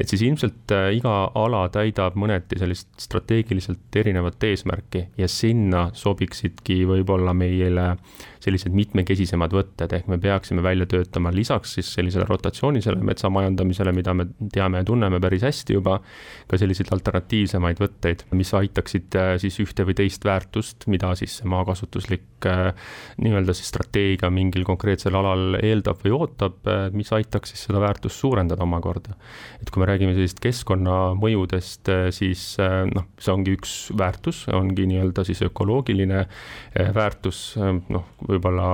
et siis ilmselt äh, iga ala täidab mõneti sellist strateegiliselt erinevat eesmärki ja sinna sobiksidki võib-olla meile sellised mitmekesisemad võtted, ehk me peaksime välja töötama lisaks siis sellisele rotatsioonilisele metsamajandamisele, mida me teame ja tunneme päris hästi juba, ka selliseid alternatiivsemaid võtteid mis aitaksid äh, siis ühte või teist väärtust, mida siis see maakasutuslik äh, nii-öelda siis strateegia mingil konkreetsel alal eeldab või ootab, äh, mis aitaks siis seda väärtust suurendada omakorda. et kui me räägime sellisest keskkonnamõjudest, siis noh, see ongi üks väärtus, ongi nii-öelda siis ökoloogiline väärtus, noh, võib-olla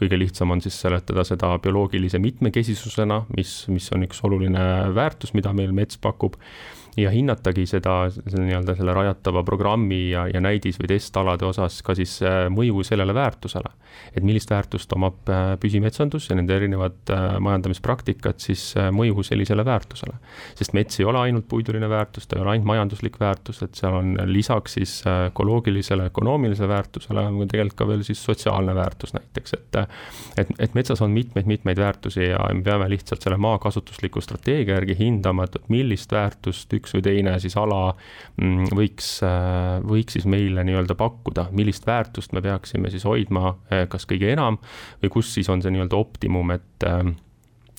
kõige lihtsam on siis seletada seda bioloogilise mitmekesisusena, mis, mis on üks oluline väärtus, mida meil mets pakub ja hinnatagi seda, selle nii-öelda selle rajatava programmi ja, ja näidis- või testalade osas ka siis äh, mõju sellele väärtusele. et millist väärtust omab äh, püsimetsandus ja nende erinevad äh, majandamispraktikad siis mõju sellisele väärtusele. sest mets ei ole ainult puiduline väärtus, ta ei ole ainult majanduslik väärtus, et seal on lisaks siis ökoloogilisele, ökonoomilisele väärtusele on tegelikult ka veel siis sotsiaalne väärtus näiteks, et et, et metsas on mitmeid-mitmeid väärtusi ja me peame lihtsalt selle maakasutusliku strateegia järgi hindama, et millist väärtust üks või teine siis ala mm, võiks, äh, võiks siis meile nii-öelda pakkuda, millist väärtust me peaksime siis hoidma, äh, kas kõige enam või kus siis on see nii-öelda optimum, et äh,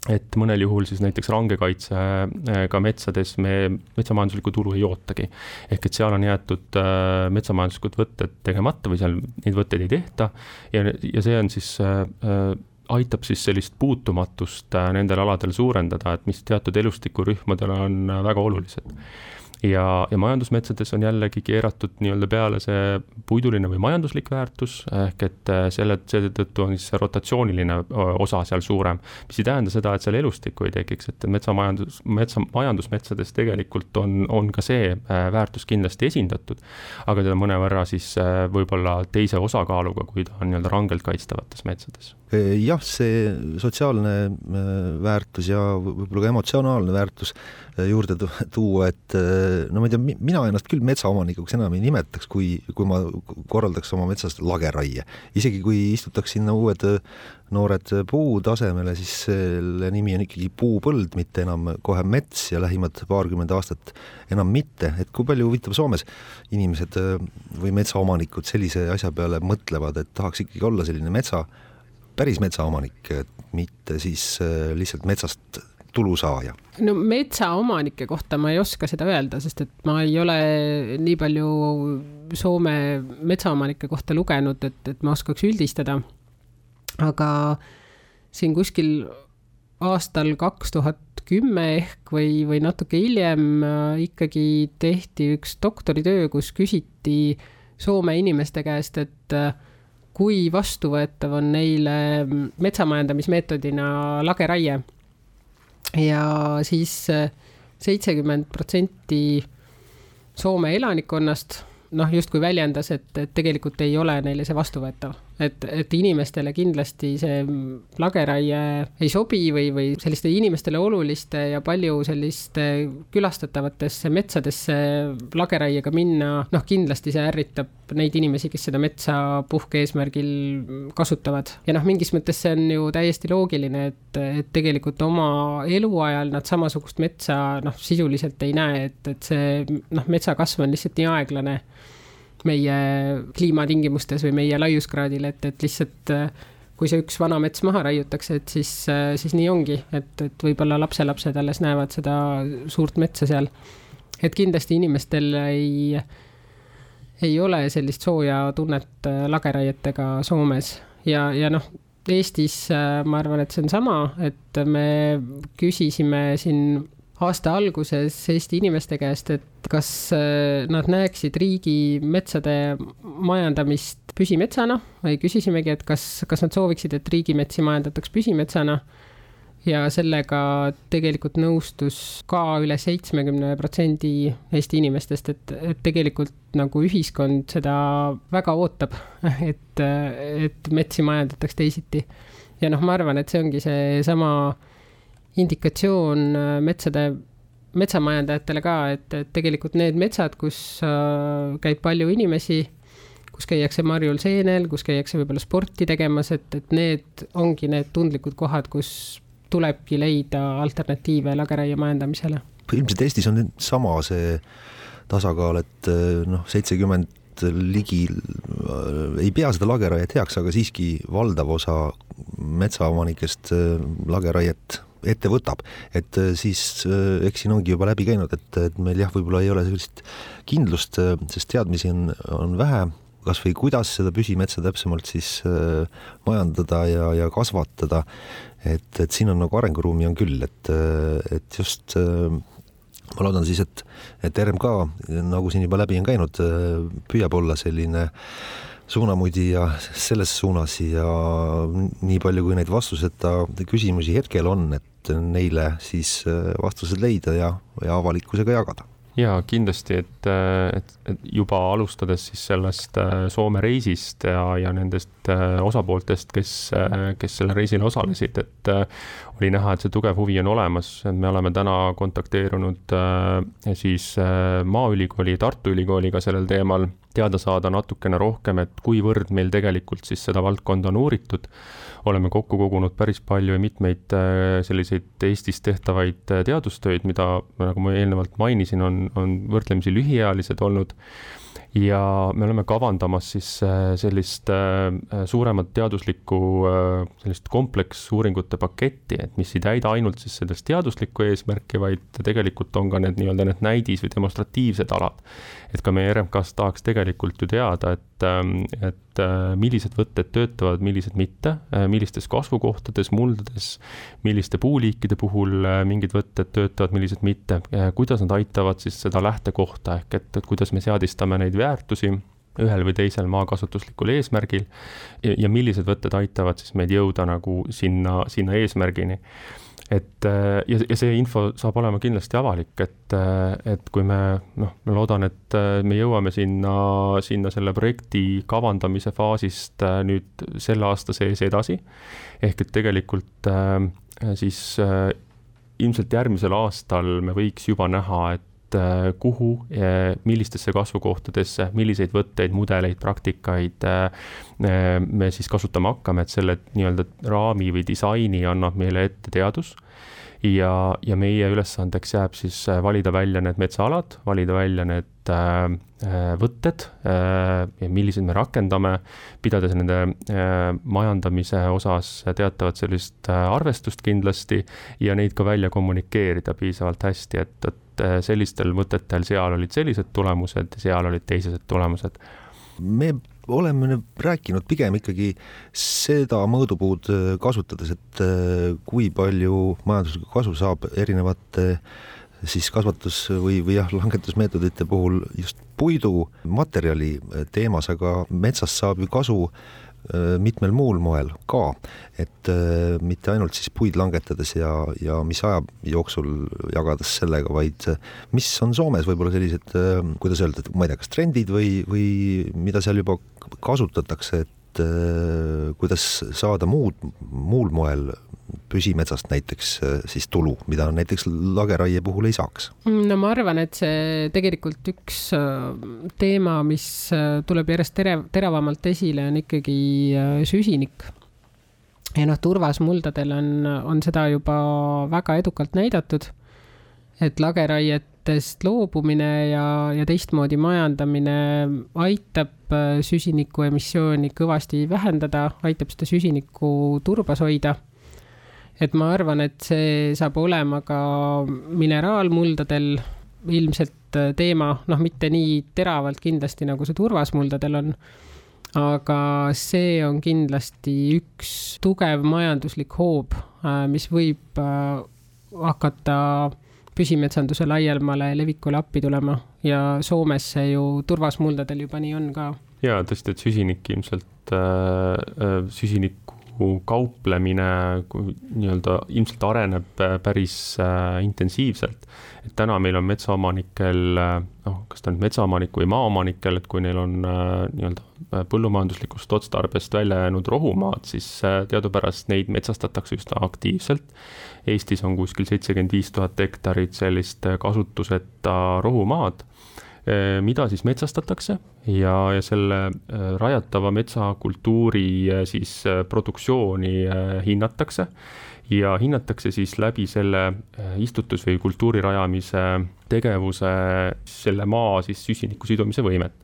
et mõnel juhul siis näiteks rangekaitsega metsades me metsamajanduslikku tulu ei ootagi. ehk et seal on jäetud metsamajanduslikud võtted tegemata või seal neid võtteid ei tehta ja, ja see on siis äh, aitab siis sellist puutumatust äh, nendel aladel suurendada, et mis teatud elustikurühmadele on äh, väga olulised. ja, ja majandusmetsades on jällegi keeratud nii-öelda peale see puiduline või majanduslik väärtus, ehk et äh, selle, seetõttu on siis see rotatsiooniline osa seal suurem, mis ei tähenda seda, et seal elustikku ei tekiks, et metsamajandus, metsa, majandusmetsades tegelikult on, on ka see väärtus kindlasti esindatud, aga teda mõnevõrra siis võib-olla teise osakaaluga, kui ta on nii-öelda rangelt kaitstavates metsades jah, see sotsiaalne väärtus ja võib-olla ka emotsionaalne väärtus juurde tuua, et no ma ei tea, mina ennast küll metsaomanikuks enam ei nimetaks, kui, kui ma korraldaks oma metsas lageraie. isegi kui istutaks sinna uued noored puud asemele, siis selle nimi on ikkagi puupõld, mitte enam kohe mets ja lähimad paarkümmend aastat enam mitte, et kui palju huvitav Soomes inimesed või metsaomanikud sellise asja peale mõtlevad, et tahaks ikkagi olla selline metsa, päris metsaomanik, mitte siis lihtsalt metsast tulusaaja? no metsaomanike kohta ma ei oska seda öelda, sest et ma ei ole nii palju Soome metsaomanike kohta lugenud, et, et ma oskaks üldistada. aga siin kuskil aastal kaks tuhat kümme ehk või, või natuke hiljem äh, ikkagi tehti üks doktoritöö, kus küsiti Soome inimeste käest, et äh, kui vastuvõetav on neile metsamajandamismeetodina lageraie. Ja siis äh, seitsekümmend protsenti Soome elanikkonnast noh, justkui väljendas, et, et tegelikult ei ole neile see vastuvõetav et, et inimestele kindlasti see lageraie ei sobi või, või selliste inimestele oluliste ja palju selliste külastatavatesse metsadesse lageraiega minna, noh, kindlasti see ärritab neid inimesi, kes seda metsa puhkeeesmärgil kasutavad. ja noh, mingis mõttes see on ju täiesti loogiline, et, et tegelikult oma eluajal nad samasugust metsa noh, sisuliselt ei näe, et, et see noh, metsa kasv on lihtsalt nii aeglane meie kliimatingimustes või meie laiuskraadil, et, et lihtsalt äh, kui see üks vana mets maha raiutakse, et siis, äh, siis nii ongi, et, et võib-olla lapselapsed alles näevad seda suurt metsa seal. et kindlasti inimestel ei, ei ole sellist sooja tunnet äh, lageraietega Soomes ja, ja noh, Eestis ma arvan, et see on sama, et me küsisime siin aasta alguses Eesti inimeste käest, et kas äh, nad näeksid riigi metsade majandamist püsimetsana või küsisimegi, et kas, kas nad sooviksid, et riigimetsi majandataks püsimetsana. ja sellega tegelikult nõustus ka üle seitsmekümne protsendi Eesti inimestest, et, et tegelikult nagu ühiskond seda väga ootab, <laughs> et, et metsi majandataks teisiti. ja noh, ma arvan, et see ongi seesama indikatsioon äh, metsade, metsamajandajatele ka, et, et tegelikult need metsad, kus äh, käib palju inimesi, kus käiakse marjul seenel, kus käiakse võib-olla sporti tegemas, et, et need ongi need tundlikud kohad, kus tulebki leida alternatiive lageraie majandamisele. ilmselt Eestis on sama see tasakaal, et äh, noh, seitsekümmend ligi ei pea seda lageraiet heaks, aga siiski valdav osa metsaomanikest lageraiet ette võtab, et äh, siis äh, eks siin ongi juba läbi käinud, et, et meil jah, võib-olla ei ole sellist kindlust, äh, sest teadmisi on, on vähe, kas või kuidas seda püsimetsa täpsemalt siis majandada ja, ja kasvatada. et, et siin on nagu arenguruumi on küll, et, et just ma loodan siis, et, et RMK, nagu siin juba läbi on käinud, püüab olla selline äh, suunamudija selles suunas ja nii palju, kui neid vastuseta küsimusi hetkel on, et neile siis äh, vastused leida ja, ja avalikkusega jagada. Ja kindlasti, et, et, et juba alustades siis sellest äh, Soome reisist ja, ja nendest äh, osapooltest, kes, kes sellel reisil osalesid, et oli näha, et see tugev huvi on olemas, et me oleme täna kontakteerunud siis Maaülikooli, Tartu Ülikooliga sellel teemal teada saada natukene rohkem, et kuivõrd meil tegelikult siis seda valdkonda on uuritud. oleme kokku kogunud päris palju ja mitmeid äh, selliseid Eestis tehtavaid äh, teadustöid, mida, nagu ma eelnevalt mainisin, on, on võrdlemisi lühiajalised olnud ja me oleme kavandamas siis äh, sellist äh, suuremat teaduslikku äh, sellist kompleksuuringute paketti, et mis ei täida ainult siis sellest teaduslikku eesmärki, vaid tegelikult on ka need nii-öelda need näidis- või demonstratiivsed alad. et ka meie RMK-s tahaks tegelikult ju teada, et et millised võtted töötavad, millised mitte, millistes kasvukohtades, muldades, milliste puuliikide puhul mingid võtted töötavad, millised mitte, kuidas nad aitavad siis seda lähtekohta ehk et, et kuidas me seadistame neid väärtusi ühel või teisel maakasutuslikul eesmärgil ja, ja millised võtted aitavad siis meid jõuda nagu sinna, sinna eesmärgini. Et ja, ja see info saab olema kindlasti avalik, et, et kui me noh, ma loodan, et me jõuame sinna, sinna selle projekti kavandamise faasist nüüd selle aasta sees edasi, ehk et tegelikult siis ilmselt järgmisel aastal me võiks juba näha, et et äh, kuhu, millistesse kasvukohtadesse, milliseid võtteid, mudeleid, praktikaid äh, me siis kasutama hakkame, et selle nii-öelda raami või disaini annab meile ette teadus ja, ja meie ülesandeks jääb siis äh, valida välja need metsaalad, valida välja need võtted, millised me rakendame, pidades nende majandamise osas teatavat sellist arvestust kindlasti ja neid ka välja kommunikeerida piisavalt hästi, et, et et äh, sellistel võtetel seal olid sellised tulemused, seal olid teised tulemused. me oleme rääkinud pigem ikkagi seda mõõdupuud äh, kasutades, et äh, kui palju majanduslikku kasu saab erinevate siis kasvatus või, või jah, langetusmeetodite puhul just puidumaterjali teemas, aga metsast saab ju kasu Äh, mitmel muul moel ka, et äh, mitte ainult siis puid langetades ja, ja mis aja jooksul jagades sellega, vaid äh, mis on Soomes võib-olla sellised, kuidas öelda, ma ei tea, kas trendid või, või mida seal juba kasutatakse, et kuidas saada muud, muul moel püsimetsast näiteks äh, siis tulu, mida näiteks lageraie puhul ei saaks? no ma arvan, et see tegelikult üks äh, teema, mis äh, tuleb järjest tere-, teravamalt esile, on ikkagi süsinik. ja noh, turvasmuldadel on, on seda juba väga edukalt näidatud, et lageraietest loobumine ja, ja teistmoodi majandamine aitab süsiniku emissiooni kõvasti vähendada, aitab seda süsinikku turbas hoida et ma arvan, et see saab olema ka mineraalmuldadel ilmselt äh, teema, noh, mitte nii teravalt kindlasti, nagu see turvasmuldadel on. aga see on kindlasti üks tugev majanduslik hoob, äh, mis võib äh, hakata püsimetsanduse laiemale levikule appi tulema ja Soomes see ju turvasmuldadel juba nii on ka. ja tõesti, et süsinik ilmselt äh,, süsiniku nagu kauplemine nii-öelda ilmselt areneb äh, päris äh, intensiivselt. et täna meil on metsaomanikel, äh, noh, kas ta nüüd metsaomanik või maaomanikel, et kui neil on nii-öelda põllumajanduslikust otstarbest välja jäänud rohumaad, siis teadupärast neid metsastatakse üsna aktiivselt. Eestis on kuskil seitsekümmend viis tuhat hektarit sellist kasutuseta rohumaad mida siis metsastatakse? Ja, ja selle eh, rajatava metsakultuuri eh, siis produktsiooni hinnatakse. Ja hinnatakse siis läbi selle istutus- või kultuuri rajamise tegevuse selle maa siis süsiniku sidumise võimet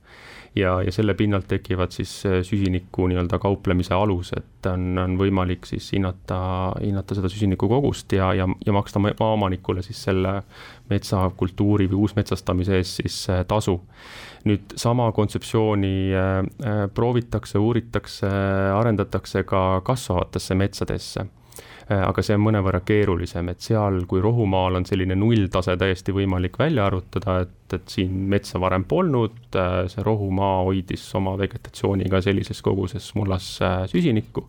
ja, ja selle pinnalt tekivad siis äh, süsiniku nii-öelda kauplemise alused, on, on võimalik siis hinnata, hinnata seda süsiniku kogust ja, ja, ja maksta maaomanikule siis selle metsakultuuri või uusmetsastamise eest siis äh, tasu. nüüd sama kontseptsiooni äh, proovitakse, uuritakse, arendatakse ka kasvavatesse metsadesse aga see on mõnevõrra keerulisem, et seal, kui rohumaal on selline nulltase täiesti võimalik välja arvutada, et, et siin metsa varem polnud, äh, see rohumaa hoidis oma vegetatsiooniga sellises koguses mullas äh, süsinikku.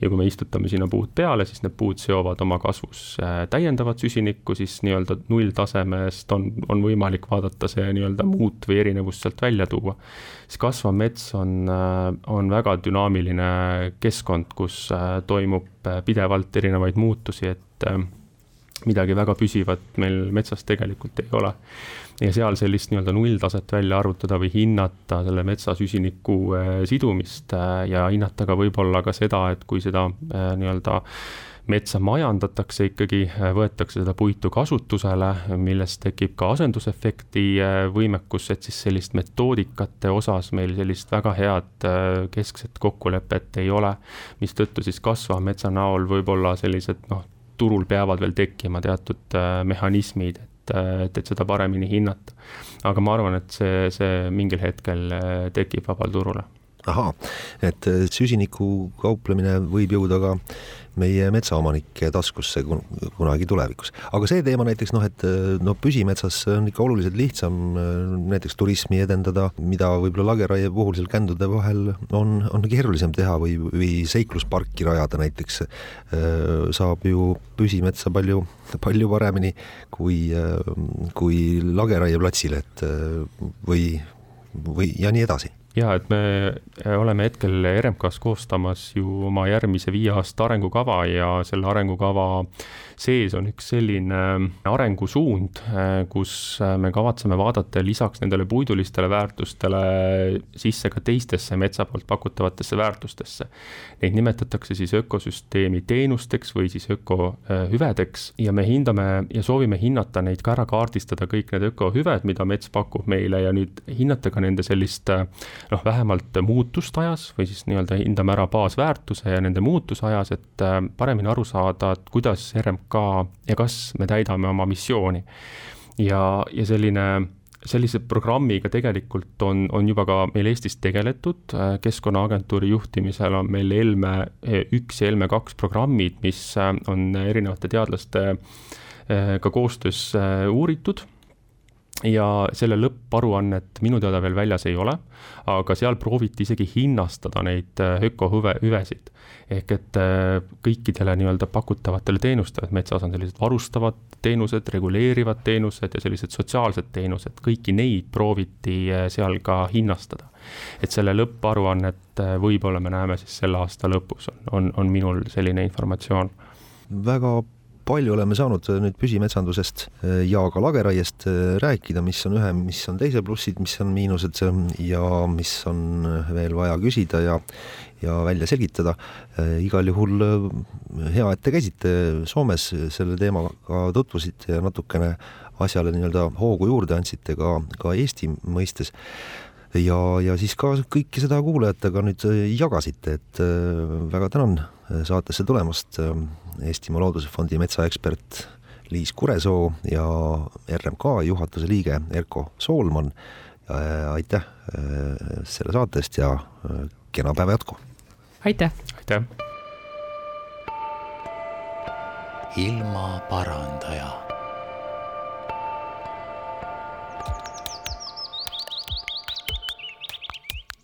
ja kui me istutame sinna puud peale, siis need puud seovad oma kasvus täiendavat süsinikku, siis nii-öelda nulltasemest on, on võimalik vaadata see nii-öelda muut või erinevust sealt välja tuua. siis kasvav mets on, on väga dünaamiline keskkond, kus toimub pidevalt erinevaid muutusi, et äh, midagi väga püsivat meil metsas tegelikult ei ole. Ja seal sellist nii-öelda nulltaset välja arvutada või hinnata selle metsa süsiniku äh, sidumist äh, ja hinnata ka võib-olla ka seda, et kui seda nii-öelda metsa majandatakse ikkagi, võetakse seda puitu kasutusele, millest tekib ka asendusefekti võimekus, et siis sellist metoodikate osas meil sellist väga head keskset kokkulepet ei ole, mistõttu siis kasvava metsa näol võib-olla sellised noh, turul peavad veel tekkima teatud mehhanismid, et, et, et seda paremini hinnata. aga ma arvan, et see, see mingil hetkel tekib vabal turule ahaa, et süsiniku kauplemine võib jõuda ka meie metsaomanike taskusse kunagi tulevikus. aga see teema näiteks noh, et noh, püsimetsas on ikka oluliselt lihtsam näiteks turismi edendada, mida võib-olla lageraie puhul seal kändude vahel on, on keerulisem teha või, või seiklusparki rajada näiteks saab ju püsimetsa palju, palju paremini kui, kui lageraieplatsile, et või, või ja nii edasi ja et me äh, oleme hetkel RMK-s koostamas ju oma järgmise viie aasta arengukava ja selle arengukava sees on üks selline äh, arengusuund, äh, kus äh, me kavatseme vaadata lisaks nendele puidulistele väärtustele sisse ka teistesse metsa poolt pakutavatesse väärtustesse. Neid nimetatakse siis ökosüsteemi teenusteks või siis ökohüvedeks ja me hindame ja soovime hinnata neid ka ära kaardistada, kõik need ökohüved, mida mets pakub meile ja nüüd hinnata ka nende sellist noh, vähemalt muutust ajas või siis nii-öelda hindame ära baasväärtuse ja nende muutuse ajas, et paremini aru saada, et kuidas RMK ka ja kas me täidame oma missiooni. ja, ja selline sellise programmiga tegelikult on, on juba ka meil Eestis tegeletud, Keskkonnaagentuuri juhtimisel on meil ELME üks ja ELME kaks programmid, mis on erinevate teadlastega eh, koostöös eh, uuritud ja selle lõpparuannet minu teada veel väljas ei ole, aga seal prooviti isegi hinnastada neid eh, ökohüve, hüvesid ehk et äh, kõikidele nii-öelda pakutavatele teenustele, et metsas on sellised varustavad teenused, reguleerivad teenused ja sellised sotsiaalsed teenused, kõiki neid prooviti äh, seal ka hinnastada. et selle lõpparuannet äh, võib-olla me näeme siis selle aasta lõpus, on, on, on minul selline informatsioon. väga palju oleme saanud nüüd püsimetsandusest ja ka lageraiest rääkida, mis on ühe, mis on teise plussid, mis on miinused ja mis on veel vaja küsida ja ja välja selgitada. igal juhul hea, et te käisite Soomes selle teemaga tutvusite ja natukene asjale nii-öelda hoogu juurde andsite ka, ka Eesti mõistes ja, ja siis ka kõike seda kuulajatega nüüd jagasite, et väga tänan saatesse tulemast Eestimaa Looduse Fondi metsaekspert Liis Kuresoo ja RMK juhatuse liige Erko Soolman. aitäh äh, selle saate eest ja äh, kena päeva jätku! aitäh! aitäh! ilmaparandaja